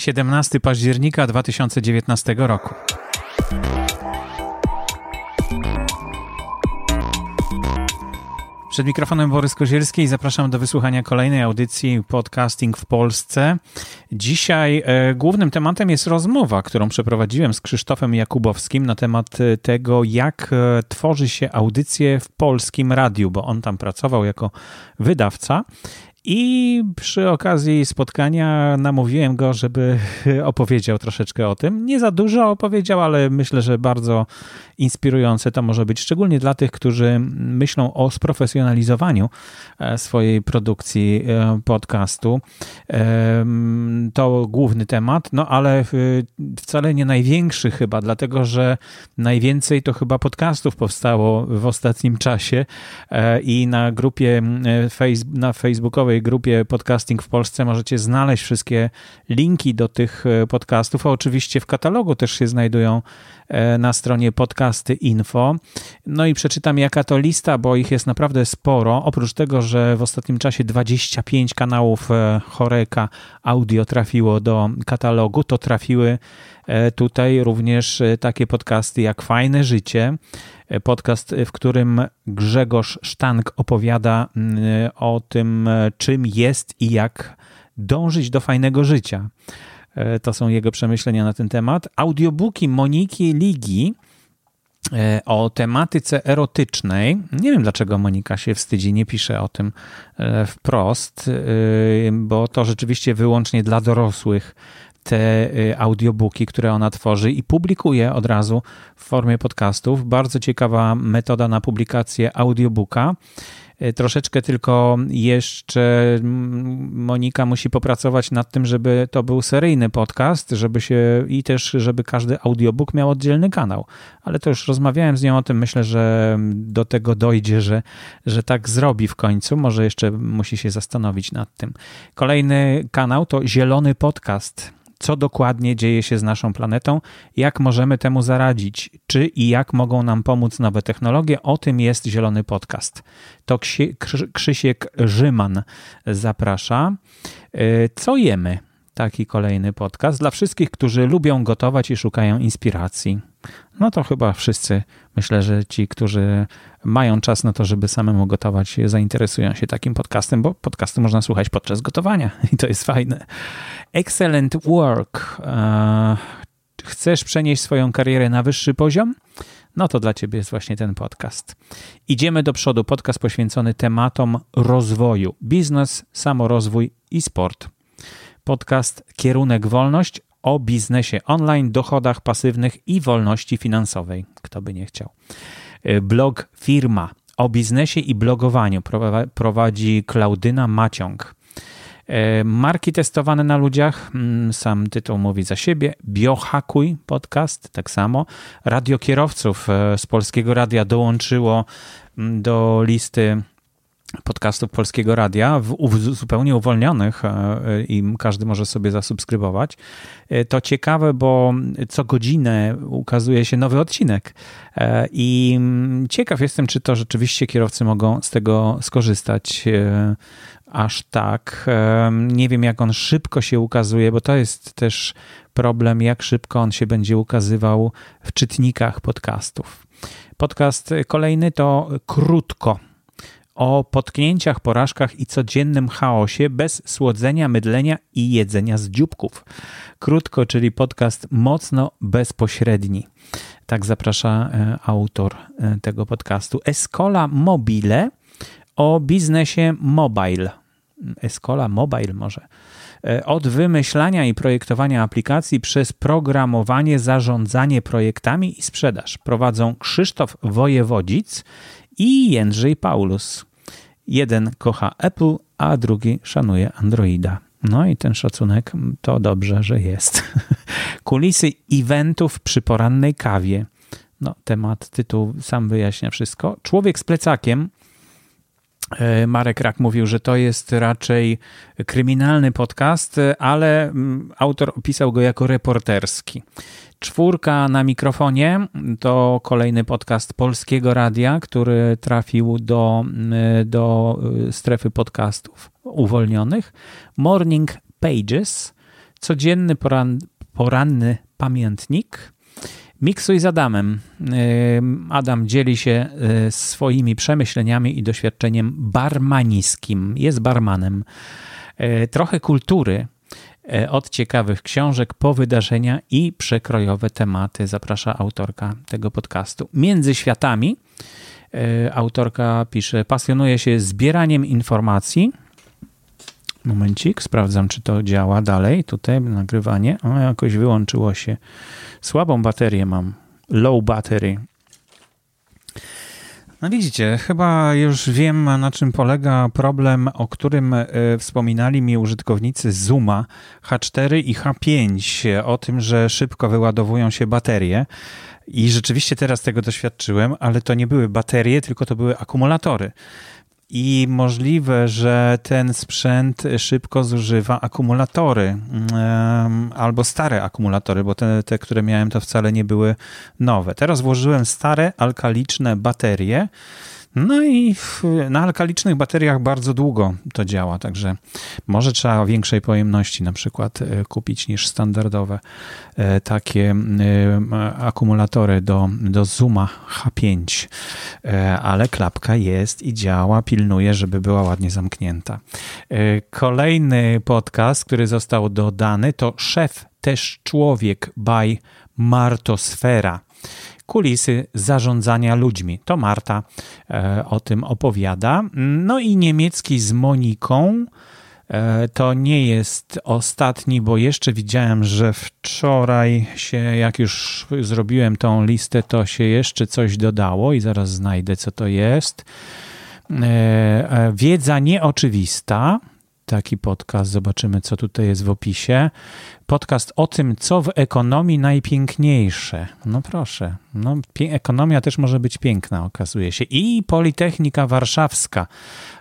17 października 2019 roku. Przed mikrofonem Borys Kozielski i zapraszam do wysłuchania kolejnej audycji Podcasting w Polsce. Dzisiaj e, głównym tematem jest rozmowa, którą przeprowadziłem z Krzysztofem Jakubowskim na temat e, tego, jak e, tworzy się audycje w polskim radiu, bo on tam pracował jako wydawca i przy okazji spotkania namówiłem go, żeby opowiedział troszeczkę o tym. Nie za dużo opowiedział, ale myślę, że bardzo inspirujące to może być, szczególnie dla tych, którzy myślą o sprofesjonalizowaniu e, swojej produkcji e, podcastu. To główny temat, no ale wcale nie największy chyba, dlatego że najwięcej to chyba podcastów powstało w ostatnim czasie e, i na grupie na facebookowej grupie Podcasting w Polsce możecie znaleźć wszystkie linki do tych podcastów, a oczywiście w katalogu też się znajdują E, na stronie podcasty info. No i przeczytam jaka to lista, bo ich jest naprawdę sporo. Oprócz tego, że w ostatnim czasie 25 kanałów e, Choreka Audio trafiło do katalogu, to trafiły e, tutaj również takie podcasty jak Fajne Życie, podcast, w którym Grzegorz Sztank opowiada mm, o tym, czym jest i jak dążyć do fajnego życia. E, to są jego przemyślenia na ten temat. Audiobooki Moniki Ligi e, o tematyce erotycznej. Nie wiem, dlaczego Monika się wstydzi, nie pisze o tym e, wprost, bo to rzeczywiście wyłącznie dla dorosłych te audiobooki, które ona tworzy i publikuje od razu w formie podcastów. Bardzo ciekawa metoda na publikację audiobooka. E, troszeczkę tylko jeszcze Monika musi popracować nad tym, żeby to był seryjny podcast, żeby się i też, żeby każdy audiobook miał oddzielny kanał. Ale to już rozmawiałem z nią o tym, myślę, że do tego dojdzie, że, że tak zrobi w końcu. Może jeszcze musi się zastanowić nad tym. Kolejny kanał to Zielony Podcast co dokładnie dzieje się z naszą planetą, jak możemy temu zaradzić, czy i jak mogą nam pomóc nowe technologie. O tym jest Zielony Podcast. To Krzysiek Rzyman zaprasza. E, co jemy? Taki kolejny podcast dla wszystkich, którzy lubią gotować i szukają inspiracji. No to chyba wszyscy, myślę, że ci, którzy mają czas na to, żeby samemu gotować, zainteresują się takim podcastem, bo podcasty można słuchać podczas gotowania i to jest fajne. Excellent work. E, chcesz przenieść swoją karierę na wyższy poziom? No to dla ciebie jest właśnie ten podcast. Idziemy do przodu. Podcast poświęcony tematom rozwoju, biznes, samorozwój i sport. Podcast Kierunek Wolność o biznesie online, dochodach pasywnych i wolności finansowej. Kto by nie chciał. E, blog Firma o biznesie i blogowaniu prowadzi Klaudyna Maciąg. E, marki testowane na ludziach, mm, sam tytuł mówi za siebie. Biohakuj podcast, tak samo. Radio kierowców e, z Polskiego Radia dołączyło mm, do listy podcastów Polskiego Radia, w, w, zupełnie uwolnionych e, i każdy może sobie zasubskrybować. E, to ciekawe, bo co godzinę ukazuje się nowy odcinek e, i ciekaw jestem, czy to rzeczywiście kierowcy mogą z tego skorzystać aż tak. Nie wiem, jak on szybko się ukazuje, bo to jest też problem, jak szybko on się będzie ukazywał w czytnikach podcastów. Podcast kolejny to krótko o potknięciach, porażkach i codziennym chaosie bez słodzenia, mydlenia i jedzenia z dzióbków. Krótko, czyli podcast mocno bezpośredni. Tak zaprasza e, autor e, tego podcastu. Escola Mobile o biznesie mobile. Escola Mobile może. E, od wymyślania i projektowania aplikacji przez programowanie, zarządzanie projektami i sprzedaż prowadzą Krzysztof Wojewodzic i Jędrzej Paulus. Jeden kocha Apple, a drugi szanuje Androida. No i ten szacunek to dobrze, że jest. Kulisy eventów przy porannej kawie. No, temat, tytuł sam wyjaśnia wszystko. Człowiek z plecakiem. E, Marek Rak mówił, że to jest raczej kryminalny podcast, ale mm, autor opisał go jako reporterski. Czwórka na mikrofonie to kolejny podcast Polskiego Radia, który trafił do, do strefy podcastów uwolnionych. Morning Pages codzienny poran, poranny pamiętnik. Miksuj z Adamem. Adam dzieli się swoimi przemyśleniami i doświadczeniem barmaniskim. Jest barmanem. Trochę kultury od ciekawych książek po wydarzenia i przekrojowe tematy zaprasza autorka tego podcastu. Między światami autorka pisze: Pasjonuje się zbieraniem informacji Momencik, sprawdzam, czy to działa dalej. Tutaj nagrywanie. O, jakoś wyłączyło się. Słabą baterię mam. Low battery. No widzicie, chyba już wiem, na czym polega problem, o którym e, wspominali mi użytkownicy Zooma H4 i H5, o tym, że szybko wyładowują się baterie. I rzeczywiście teraz tego doświadczyłem, ale to nie były baterie, tylko to były akumulatory i możliwe, że ten sprzęt szybko zużywa akumulatory albo stare akumulatory, bo te, te, które miałem, to wcale nie były nowe. Teraz włożyłem stare alkaliczne baterie no i na alkalicznych bateriach bardzo długo to działa, także może trzeba większej pojemności na przykład e, kupić niż standardowe e, takie e, akumulatory do, do Zuma H5, ale klapka jest i działa, pilnuje, żeby była ładnie zamknięta. Kolejny podcast, który został dodany to Szef też człowiek by Martosfera kulisy zarządzania ludźmi. To Marta e, o tym opowiada. No i niemiecki z Moniką. E, to nie jest ostatni, bo jeszcze widziałem, że wczoraj się, jak już zrobiłem tą listę, to się jeszcze coś dodało i zaraz znajdę, co to jest. E, wiedza nieoczywista taki podcast. Zobaczymy, co tutaj jest w opisie. Podcast o tym, co w ekonomii najpiękniejsze. No proszę, no, ekonomia też może być piękna, okazuje się. I Politechnika Warszawska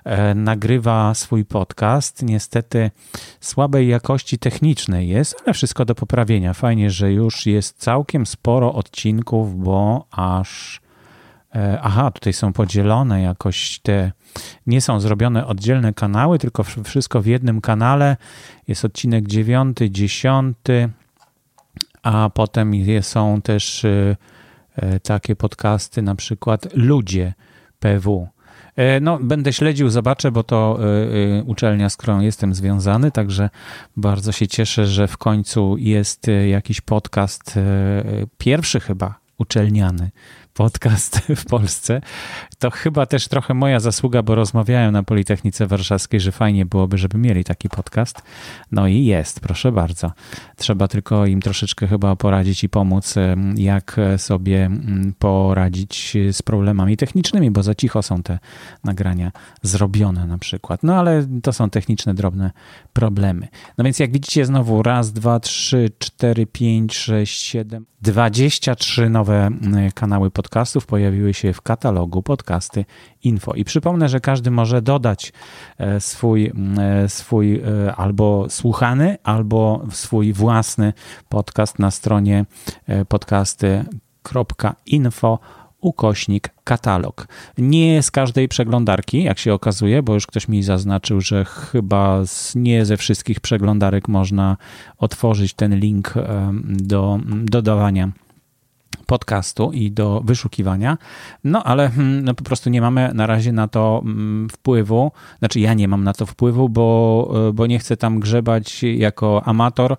e, nagrywa swój podcast. Niestety słabej jakości technicznej jest, ale wszystko do poprawienia. Fajnie, że już jest całkiem sporo odcinków, bo aż aha, tutaj są podzielone jakoś te, nie są zrobione oddzielne kanały, tylko wszystko w jednym kanale. Jest odcinek 9, 10, a potem są też e, e, takie podcasty, na przykład Ludzie PW. No, będę śledził, zobaczę, bo to uczelnia, z którą jestem związany, także bardzo się cieszę, że w końcu jest jakiś podcast, pierwszy chyba uczelniany podcast w Polsce, to chyba też trochę moja zasługa, bo rozmawiałem na Politechnice Warszawskiej, że fajnie byłoby, żeby mieli taki podcast. No i jest, proszę bardzo. Trzeba tylko im troszeczkę chyba poradzić i pomóc, jak sobie poradzić z problemami technicznymi, bo za cicho są te nagrania zrobione na przykład. No ale to są techniczne, drobne problemy. No więc jak widzicie znowu raz, dwa, trzy, cztery, pięć, sześć, siedem, dwadzieścia trzy nowe kanały podcastów pojawiły się w katalogu podcasty info. I przypomnę, że każdy może dodać e, swój, e, swój e, albo słuchany, albo swój własny podcast na stronie podcasty.info ukośnik katalog. Nie z każdej przeglądarki, jak się okazuje, bo już ktoś mi zaznaczył, że chyba nie ze wszystkich przeglądarek można otworzyć ten link do dodawania podcastu i do wyszukiwania, no ale hmm, no, po prostu nie mamy na razie na to mm, wpływu, znaczy ja nie mam na to wpływu, bo, e, bo nie chcę tam grzebać jako amator,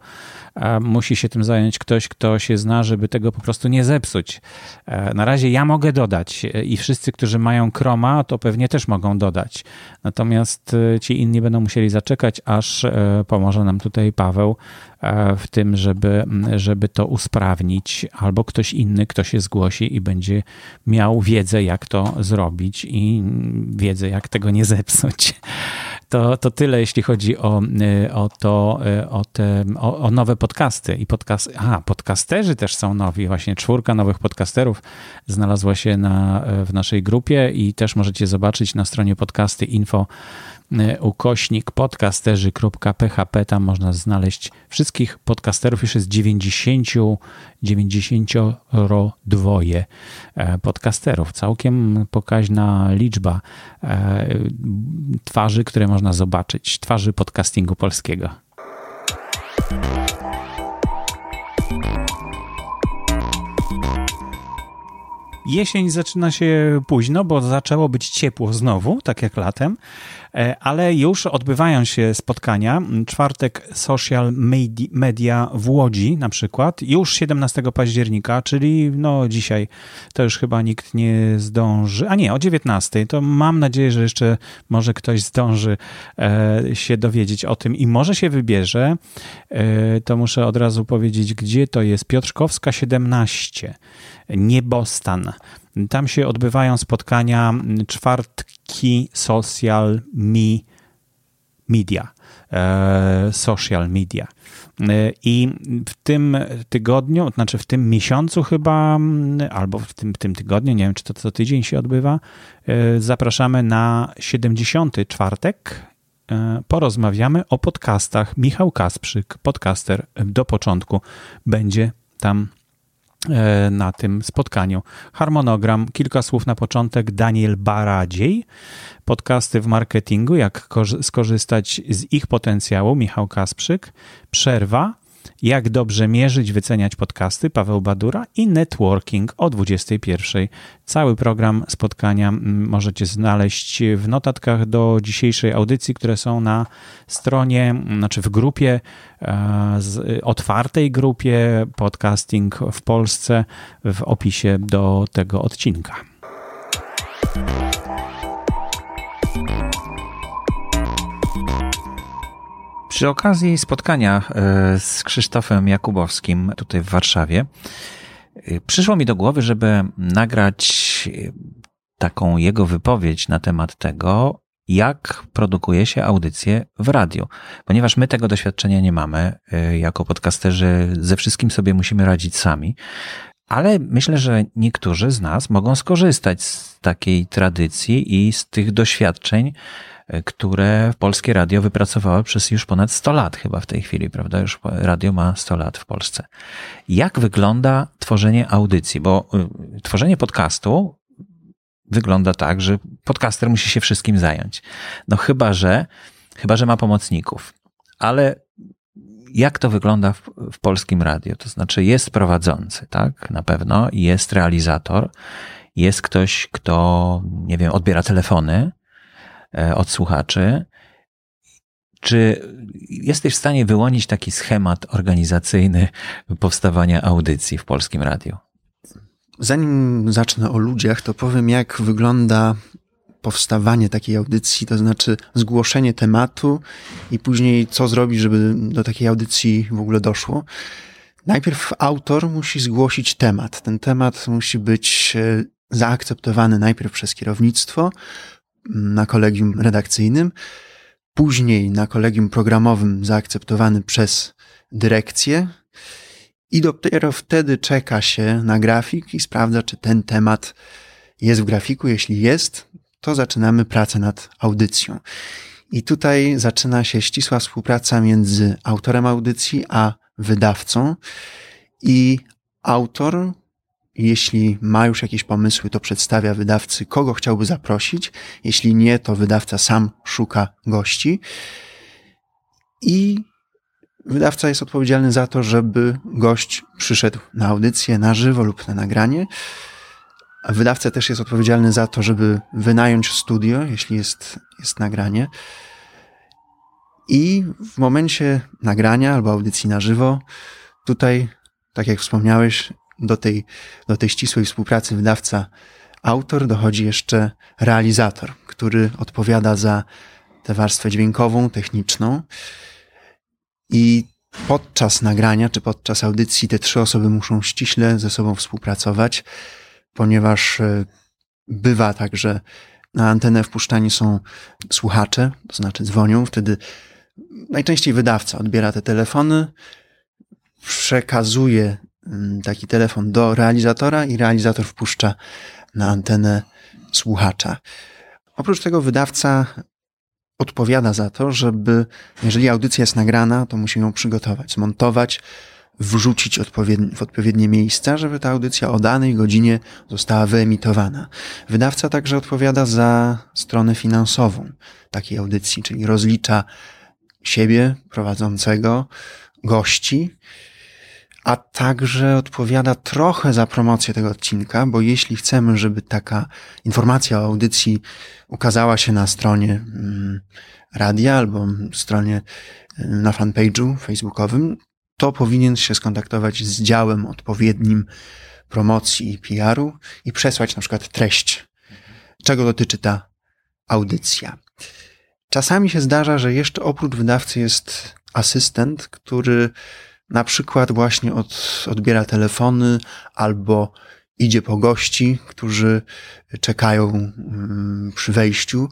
musi się tym zająć ktoś, kto się zna, żeby tego po prostu nie zepsuć. E, na razie ja mogę dodać i wszyscy, którzy mają Chroma, to pewnie też mogą dodać. Natomiast e, ci inni będą musieli zaczekać, aż pomoże nam tutaj Paweł w tym, żeby, żeby to usprawnić, albo ktoś inny, kto się zgłosi i będzie miał wiedzę, jak to zrobić i wiedzę, jak tego nie zepsuć. To, to tyle, jeśli chodzi o, o to, o, te, o, o nowe podcasty. I podcast, a, podcasterzy też są nowi. Właśnie czwórka nowych podcasterów znalazła się na, w naszej grupie i też możecie zobaczyć na stronie podcasty info E, Yy, ukośnik podcasterzy.php. Tam można znaleźć wszystkich podcasterów. Już jest 90, 92 e, podcasterów. Całkiem pokaźna liczba e, twarzy, które można zobaczyć. Twarzy podcastingu polskiego. Jesień zaczyna się późno, bo zaczęło być ciepło znowu, tak jak latem, ale już odbywają się spotkania. Czwartek Social Media w Łodzi na przykład, już 17 października, czyli no dzisiaj to już chyba nikt nie zdąży, a nie, o 19, to mam nadzieję, że jeszcze może ktoś zdąży e, się dowiedzieć o tym i może się wybierze. E, to muszę od razu powiedzieć, gdzie to jest. Piotrkowska 17 Niebostan. Tam się odbywają spotkania czwartki social media. E, social media. E, I w tym tygodniu, znaczy w tym miesiącu chyba, albo w tym, tym tygodniu, nie wiem czy to co tydzień się odbywa, e, zapraszamy na 70. czwartek. Porozmawiamy o podcastach. Michał Kasprzyk, podcaster do początku, będzie tam na tym spotkaniu. Harmonogram, kilka słów na początek. Daniel Baradziej, podcasty w marketingu, jak skorzystać z ich potencjału. Michał Kasprzyk, przerwa, jak dobrze mierzyć, wyceniać podcasty Paweł Badura i networking o 21. Cały program spotkania możecie znaleźć w notatkach do dzisiejszej audycji, które są na stronie, znaczy w grupie, e, otwartej grupie podcasting w Polsce w opisie do tego odcinka. Przy okazji spotkania e, z Krzysztofem Jakubowskim tutaj w Warszawie, e, przyszło mi do głowy, żeby nagrać e, taką jego wypowiedź na temat tego, jak produkuje się audycje w radiu. Ponieważ my tego doświadczenia nie mamy, jako podcasterzy ze wszystkim sobie musimy radzić sami, ale myślę, że niektórzy z nas mogą skorzystać z takiej tradycji i z tych doświadczeń, które Polskie Radio wypracowało przez już ponad 100 lat chyba w tej chwili, prawda? Już radio ma 100 lat w Polsce. Jak wygląda tworzenie audycji? Bo y, tworzenie podcastu wygląda tak, że podcaster musi się wszystkim zająć. No chyba, że chyba, że ma pomocników. Ale jak to wygląda w, w polskim radio? To znaczy jest prowadzący, tak? Na pewno jest realizator, jest ktoś, kto, nie wiem, odbiera telefony, od słuchaczy. Czy jesteś w stanie wyłonić taki schemat organizacyjny powstawania audycji w polskim radiu? Zanim zacznę o ludziach, to powiem, jak wygląda powstawanie takiej audycji, to znaczy zgłoszenie tematu i później co zrobić, żeby do takiej audycji w ogóle doszło. Najpierw autor musi zgłosić temat. Ten temat musi być e, zaakceptowany najpierw przez kierownictwo, na kolegium redakcyjnym, później na kolegium programowym zaakceptowany przez dyrekcję i dopiero wtedy czeka się na grafik i sprawdza, czy ten temat jest w grafiku. Jeśli jest, to zaczynamy pracę nad audycją. I tutaj zaczyna się ścisła współpraca między autorem audycji a wydawcą. I autor jeśli ma już jakieś pomysły, to przedstawia wydawcy, kogo chciałby zaprosić. Jeśli nie, to wydawca sam szuka gości. I wydawca jest odpowiedzialny za to, żeby gość przyszedł na audycję na żywo lub na nagranie. Wydawca też jest odpowiedzialny za to, żeby wynająć studio, jeśli jest, jest nagranie. I w momencie nagrania albo audycji na żywo, tutaj, tak jak wspomniałeś, do tej, do tej ścisłej współpracy wydawca-autor dochodzi jeszcze realizator, który odpowiada za tę warstwę dźwiękową, techniczną. I podczas nagrania czy podczas audycji te trzy osoby muszą ściśle ze sobą współpracować, ponieważ e, bywa tak, że na antenę wpuszczani są słuchacze, to znaczy dzwonią, wtedy najczęściej wydawca odbiera te telefony, przekazuje taki telefon do realizatora i realizator wpuszcza na antenę słuchacza. Oprócz tego wydawca odpowiada za to, żeby, jeżeli audycja jest nagrana, to musi ją przygotować, zmontować, wrzucić odpowiednie, w odpowiednie miejsca, żeby ta audycja o danej godzinie została wyemitowana. Wydawca także odpowiada za stronę finansową takiej audycji, czyli rozlicza siebie, prowadzącego, gości, a także odpowiada trochę za promocję tego odcinka, bo jeśli chcemy, żeby taka informacja o audycji ukazała się na stronie mm, radia albo stronie y, na fanpage'u facebookowym, to powinien się skontaktować z działem odpowiednim promocji i PR-u i przesłać na przykład treść, czego dotyczy ta audycja. Czasami się zdarza, że jeszcze oprócz wydawcy jest asystent, który na przykład właśnie od, odbiera telefony albo idzie po gości, którzy czekają mm, przy wejściu,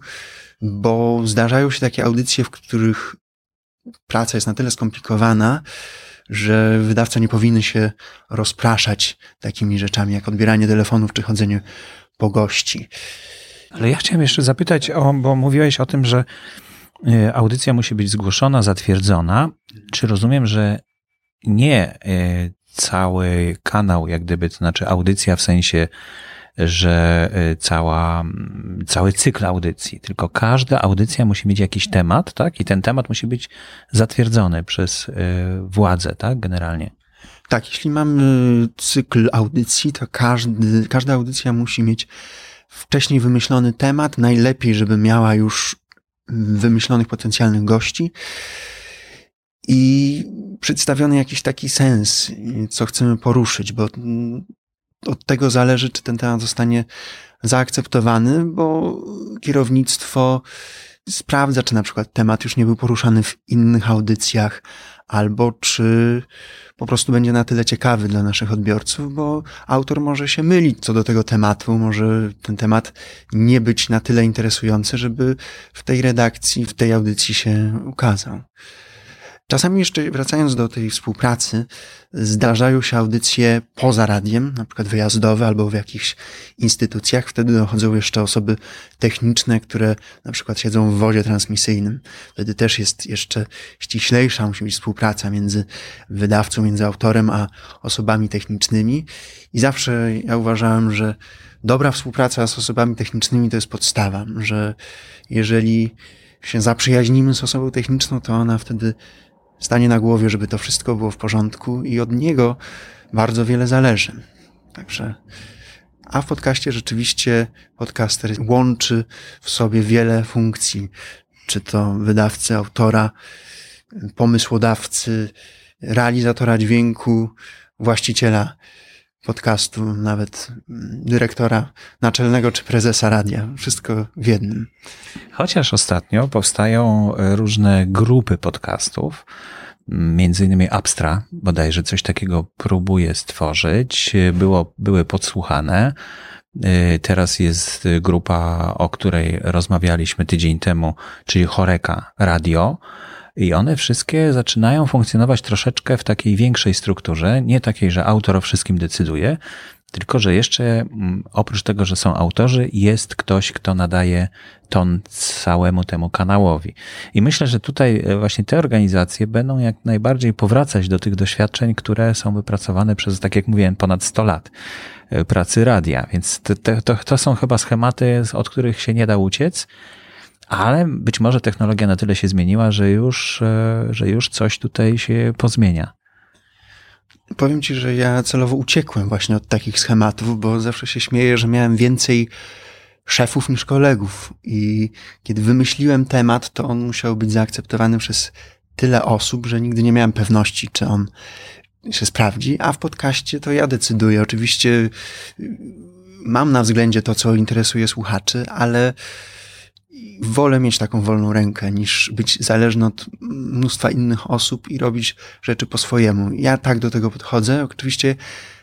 bo zdarzają się takie audycje, w których praca jest na tyle skomplikowana, że wydawca nie powinny się rozpraszać takimi rzeczami jak odbieranie telefonów czy chodzenie po gości. Ale ja chciałem jeszcze zapytać, o, bo mówiłeś o tym, że y, audycja musi być zgłoszona, zatwierdzona. Czy rozumiem, że nie y, cały kanał, jak gdyby, to znaczy audycja w sensie, że y, cała, cały cykl audycji, tylko każda audycja musi mieć jakiś temat, tak? I ten temat musi być zatwierdzony przez władzę, tak? Generalnie. Tak, jeśli mamy cykl audycji, to każdy, każda audycja musi mieć wcześniej wymyślony temat, najlepiej, żeby miała już wymyślonych potencjalnych gości i przedstawiony jakiś taki sens, co chcemy poruszyć, bo od tego zależy, czy ten temat zostanie zaakceptowany, bo kierownictwo sprawdza, czy na przykład temat już nie był poruszany w innych audycjach, albo czy po prostu będzie na tyle ciekawy dla naszych odbiorców, bo autor może się mylić co do tego tematu, może ten temat nie być na tyle interesujący, żeby w tej redakcji, w tej audycji się ukazał. Czasami jeszcze wracając do tej współpracy, zdarzają się audycje poza radiem, na przykład wyjazdowe albo w jakichś instytucjach. Wtedy dochodzą jeszcze osoby techniczne, które na przykład siedzą w wozie transmisyjnym. Wtedy też jest jeszcze ściślejsza, musi być współpraca między wydawcą, między autorem, a osobami technicznymi. I zawsze ja uważałem, że dobra współpraca z osobami technicznymi to jest podstawa, że jeżeli się zaprzyjaźnimy z osobą techniczną, to ona wtedy stanie na głowie, żeby to wszystko było w porządku i od niego bardzo wiele zależy. Także, a w podcaście rzeczywiście podcaster łączy w sobie wiele funkcji, czy to wydawcy, autora, pomysłodawcy, realizatora dźwięku, właściciela podcastu, nawet dyrektora naczelnego czy prezesa radia. Wszystko w jednym. Chociaż ostatnio powstają różne grupy podcastów, między innymi Abstra, bodajże coś takiego próbuje stworzyć. Było, były podsłuchane. Teraz jest grupa, o której rozmawialiśmy tydzień temu, czyli Choreka Radio. I one wszystkie zaczynają funkcjonować troszeczkę w takiej większej strukturze, nie takiej, że autor o wszystkim decyduje, tylko że jeszcze mm, oprócz tego, że są autorzy, jest ktoś, kto nadaje ton całemu temu kanałowi. I myślę, że tutaj e, właśnie te organizacje będą jak najbardziej powracać do tych doświadczeń, które są wypracowane przez, tak jak mówiłem, ponad 100 lat e, pracy radia. Więc to, to, to są chyba schematy, od których się nie da uciec ale być może technologia na tyle się zmieniła, że już, e, że już coś tutaj się pozmienia. Powiem ci, że ja celowo uciekłem właśnie od takich schematów, bo zawsze się śmieję, że miałem więcej szefów niż kolegów. I kiedy wymyśliłem temat, to on musiał być zaakceptowany przez tyle osób, że nigdy nie miałem pewności, czy on się sprawdzi. A w podcaście to ja decyduję. Oczywiście mam na względzie to, co interesuje słuchaczy, ale wolę mieć taką wolną rękę, niż być zależny od mnóstwa innych osób i robić rzeczy po swojemu. Ja tak do tego podchodzę. Oczywiście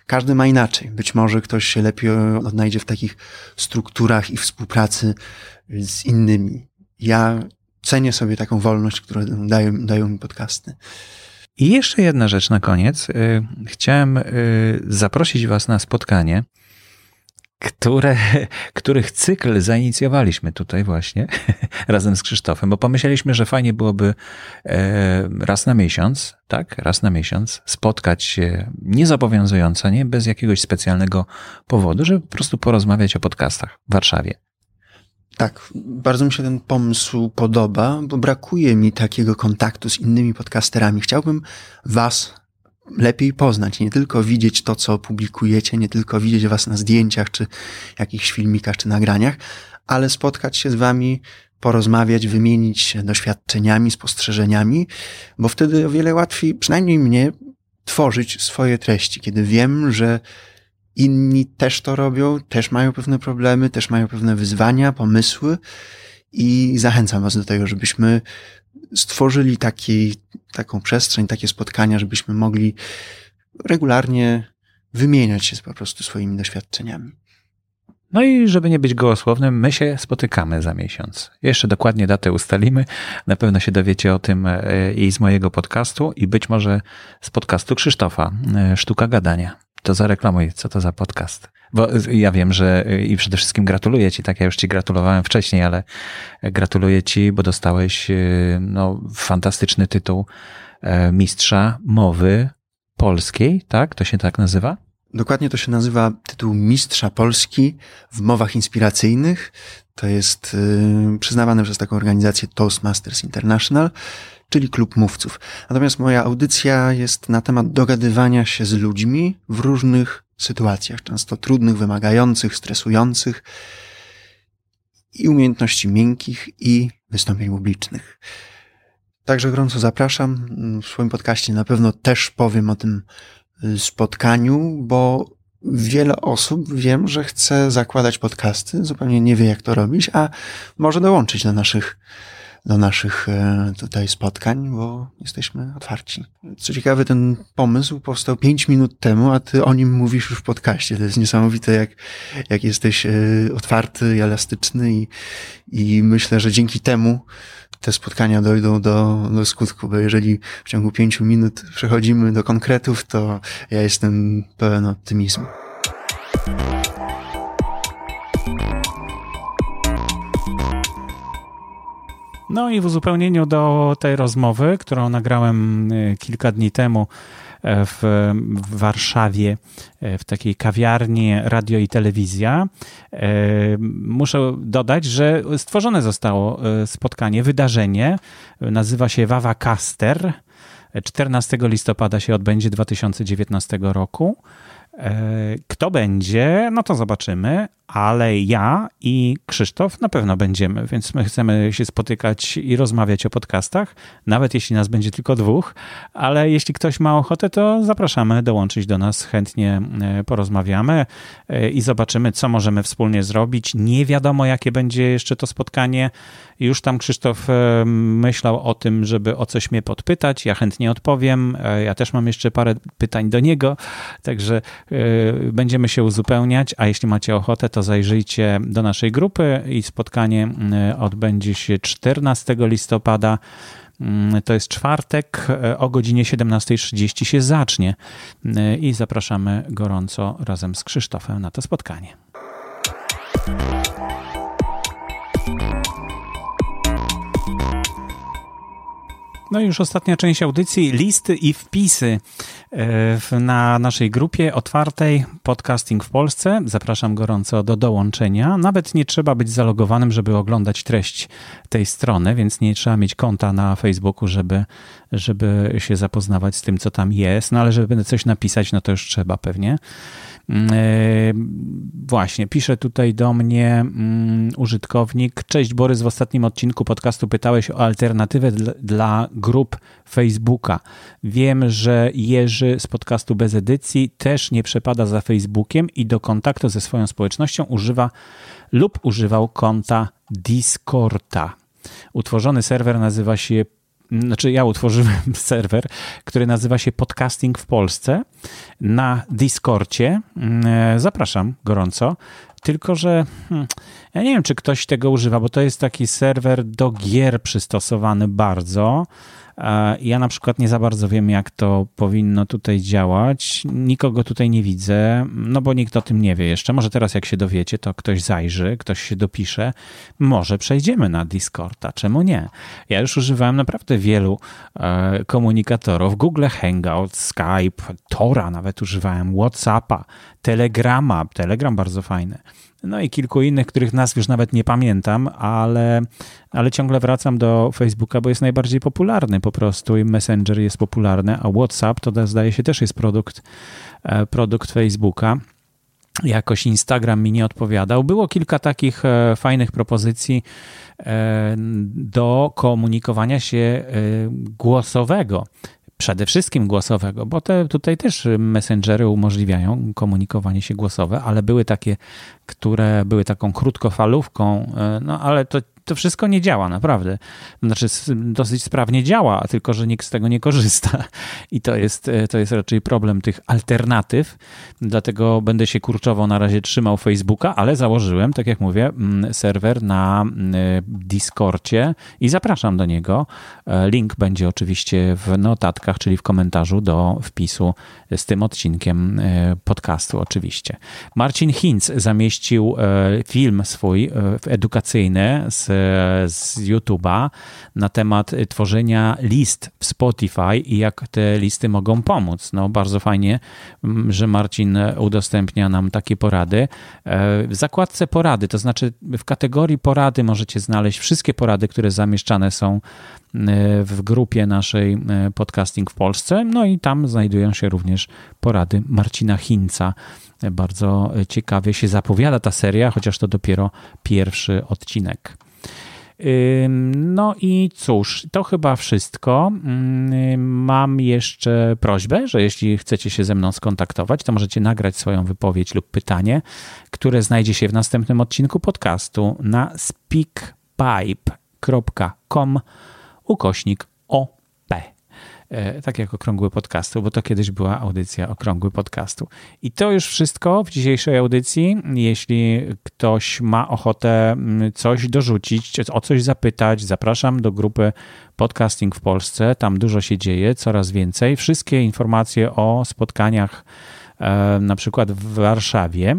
każdy ma inaczej. Być może ktoś się lepiej odnajdzie w takich strukturach i współpracy z innymi. Ja cenię sobie taką wolność, którą dają, dają mi podcasty. I jeszcze jedna rzecz na koniec. Y, chciałem y, zaprosić Was na spotkanie które, których cykl zainicjowaliśmy tutaj właśnie razem z Krzysztofem, bo pomyśleliśmy, że fajnie byłoby e, raz na miesiąc, tak, raz na miesiąc spotkać się niezobowiązująco, nie bez jakiegoś specjalnego powodu, żeby po prostu porozmawiać o podcastach w Warszawie. Tak, bardzo mi się ten pomysł podoba, bo brakuje mi takiego kontaktu z innymi podcasterami. Chciałbym Was lepiej poznać, nie tylko widzieć to, co publikujecie, nie tylko widzieć was na zdjęciach, czy jakichś filmikach, czy nagraniach, ale spotkać się z wami, porozmawiać, wymienić się doświadczeniami, spostrzeżeniami, bo wtedy o wiele łatwiej, przynajmniej mnie, tworzyć swoje treści, kiedy wiem, że inni też to robią, też mają pewne problemy, też mają pewne wyzwania, pomysły i zachęcam Was do tego, żebyśmy stworzyli taki, taką przestrzeń, takie spotkania, żebyśmy mogli regularnie wymieniać się po prostu swoimi doświadczeniami. No i żeby nie być gołosłownym, my się spotykamy za miesiąc. Jeszcze dokładnie datę ustalimy. Na pewno się dowiecie o tym e, i z mojego podcastu, i być może z podcastu Krzysztofa, e, Sztuka Gadania. To zareklamuj, co to za podcast. Bo ja wiem, że e, i przede wszystkim gratuluję Ci, tak ja już Ci gratulowałem wcześniej, ale gratuluję Ci, bo dostałeś no, fantastyczny tytuł mistrza mowy polskiej, tak? To się tak nazywa? Dokładnie to się nazywa tytuł Mistrza Polski w mowach inspiracyjnych. To jest yy, przyznawane przez taką organizację Toastmasters International, czyli klub mówców. Natomiast moja audycja jest na temat dogadywania się z ludźmi w różnych sytuacjach, często trudnych, wymagających, stresujących i umiejętności miękkich i wystąpień publicznych. Także gorąco zapraszam. W swoim podcaście na pewno też powiem o tym spotkaniu, bo wiele osób wiem, że chce zakładać podcasty, zupełnie nie wie jak to robić, a może dołączyć do naszych, do naszych e, tutaj spotkań, bo jesteśmy otwarci. Co ciekawe, ten pomysł powstał pięć minut temu, a ty o nim mówisz już w podcaście. To jest niesamowite, jak, jak jesteś e, otwarty i elastyczny i, i myślę, że dzięki temu te spotkania dojdą do, do skutku, bo jeżeli w ciągu pięciu minut przechodzimy do konkretów, to ja jestem pełen optymizmu. No i w uzupełnieniu do tej rozmowy, którą nagrałem y, kilka dni temu w, w Warszawie, w takiej kawiarni Radio i Telewizja. E, muszę dodać, że stworzone zostało e, spotkanie, wydarzenie. Nazywa się Wawa Caster. 14 listopada się odbędzie 2019 roku. E, kto będzie, no to zobaczymy, ale ja i Krzysztof na pewno będziemy, więc my chcemy się spotykać i rozmawiać o podcastach, nawet jeśli nas będzie tylko dwóch, ale jeśli ktoś ma ochotę, to zapraszamy dołączyć do nas, chętnie e, porozmawiamy e, i zobaczymy, co możemy wspólnie zrobić. Nie wiadomo, jakie będzie jeszcze to spotkanie. Już tam Krzysztof myślał o tym, żeby o coś mnie podpytać, ja chętnie odpowiem. Ja też mam jeszcze parę pytań do niego, także będziemy się uzupełniać, a jeśli macie ochotę, to zajrzyjcie do naszej grupy i spotkanie e, odbędzie się 14 listopada. Mm, to jest czwartek, o godzinie 17.30 się zacznie i zapraszamy gorąco razem z Krzysztofem na to spotkanie. No i już ostatnia część audycji, listy i wpisy e, na naszej grupie otwartej Podcasting w Polsce. Zapraszam gorąco do dołączenia. Nawet nie trzeba być zalogowanym, żeby oglądać treść tej strony, więc nie trzeba mieć konta na Facebooku, żeby, żeby się zapoznawać z tym, co tam jest. No ale żeby coś napisać, no to już trzeba pewnie. Mm, e, właśnie, pisze tutaj do mnie mm, użytkownik. Cześć Borys, w ostatnim odcinku podcastu pytałeś o alternatywę dla grup Facebooka. Wiem, że Jerzy z podcastu bez edycji też nie przepada za Facebookiem i do kontaktu ze swoją społecznością używa lub używał konta Discorda. Utworzony serwer nazywa się znaczy ja utworzyłem serwer, który nazywa się Podcasting w Polsce na Discordzie. Mm, zapraszam gorąco. Tylko, że hmm, ja nie wiem, czy ktoś tego używa, bo to jest taki serwer do gier przystosowany bardzo. Ja na przykład nie za bardzo wiem, jak to powinno tutaj działać. Nikogo tutaj nie widzę, no bo nikt o tym nie wie jeszcze. Może teraz, jak się dowiecie, to ktoś zajrzy, ktoś się dopisze. Może przejdziemy na Discorda, czemu nie? Ja już używałem naprawdę wielu e, komunikatorów: Google Hangout, Skype, Tora nawet używałem, WhatsAppa, Telegrama. Telegram bardzo fajny. No i kilku innych, których nazw już nawet nie pamiętam, ale, ale ciągle wracam do Facebooka, bo jest najbardziej popularny po prostu i Messenger jest popularny, a WhatsApp to zdaje się też jest produkt, e, produkt Facebooka jakoś Instagram mi nie odpowiadał. Było kilka takich e, fajnych propozycji e, do komunikowania się głosowego przede wszystkim głosowego, bo te tutaj też messengery umożliwiają komunikowanie się głosowe, ale były takie, które były taką krótkofalówką, e, no ale to to wszystko nie działa, naprawdę. Znaczy, dosyć sprawnie działa, tylko że nikt z tego nie korzysta. I to jest, e, to jest raczej problem tych alternatyw. Dlatego będę się kurczowo na razie trzymał Facebooka, ale założyłem, tak jak mówię, serwer na e, Discordzie i zapraszam do niego. E, link będzie oczywiście w notatkach, czyli w komentarzu do wpisu z tym odcinkiem podcastu, oczywiście. Marcin Hinz zamieścił film swój edukacyjny z z YouTube'a na temat tworzenia list w Spotify i jak te listy mogą pomóc. No, bardzo fajnie, że Marcin udostępnia nam takie porady. E, w zakładce porady, to znaczy w kategorii porady możecie znaleźć wszystkie porady, które zamieszczane są e, w grupie naszej e, Podcasting w Polsce. No i tam znajdują się również porady Marcina Hinca. Bardzo ciekawie się zapowiada ta seria, chociaż to dopiero pierwszy odcinek. No i cóż, to chyba wszystko. Mam jeszcze prośbę, że jeśli chcecie się ze mną skontaktować, to możecie nagrać swoją wypowiedź lub pytanie, które znajdzie się w następnym odcinku podcastu na speakpipe.com ukośnik OP. E, tak jak Okrągły Podcastu, bo to kiedyś była audycja Okrągły Podcastu. I to już wszystko w dzisiejszej audycji. Jeśli ktoś ma ochotę mm, coś dorzucić, o coś zapytać, zapraszam do grupy Podcasting w Polsce. Tam dużo się dzieje, coraz więcej. Wszystkie informacje o spotkaniach e, na przykład w Warszawie,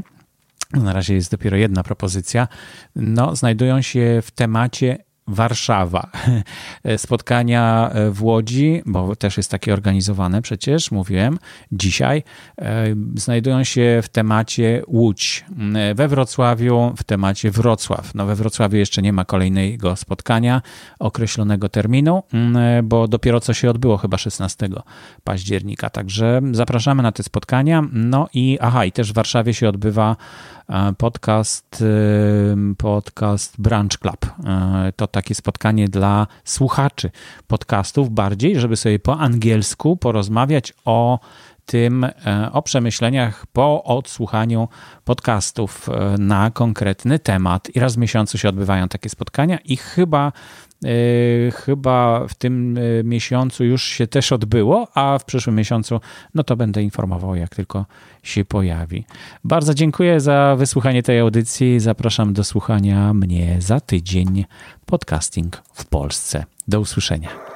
na razie jest dopiero jedna propozycja, no, znajdują się w temacie Warszawa. Spotkania e, w Łodzi, bo też jest takie organizowane przecież, mówiłem, dzisiaj, e, znajdują się w temacie Łódź. E, we Wrocławiu w temacie Wrocław. No we Wrocławiu jeszcze nie ma kolejnego spotkania, określonego terminu, bo dopiero co się odbyło chyba 16 października. Także zapraszamy na te spotkania. No i aha, i też w Warszawie się odbywa podcast, podcast Branch Club. To takie spotkanie dla słuchaczy podcastów bardziej, żeby sobie po angielsku porozmawiać o tym, e, o przemyśleniach po odsłuchaniu podcastów e, na konkretny temat. I raz w miesiącu się odbywają takie spotkania i chyba E, chyba w tym miesiącu już się też odbyło, a w przyszłym miesiącu no to będę informował, jak tylko się pojawi. Bardzo dziękuję za wysłuchanie tej audycji. Zapraszam do słuchania mnie za tydzień. Podcasting w Polsce. Do usłyszenia.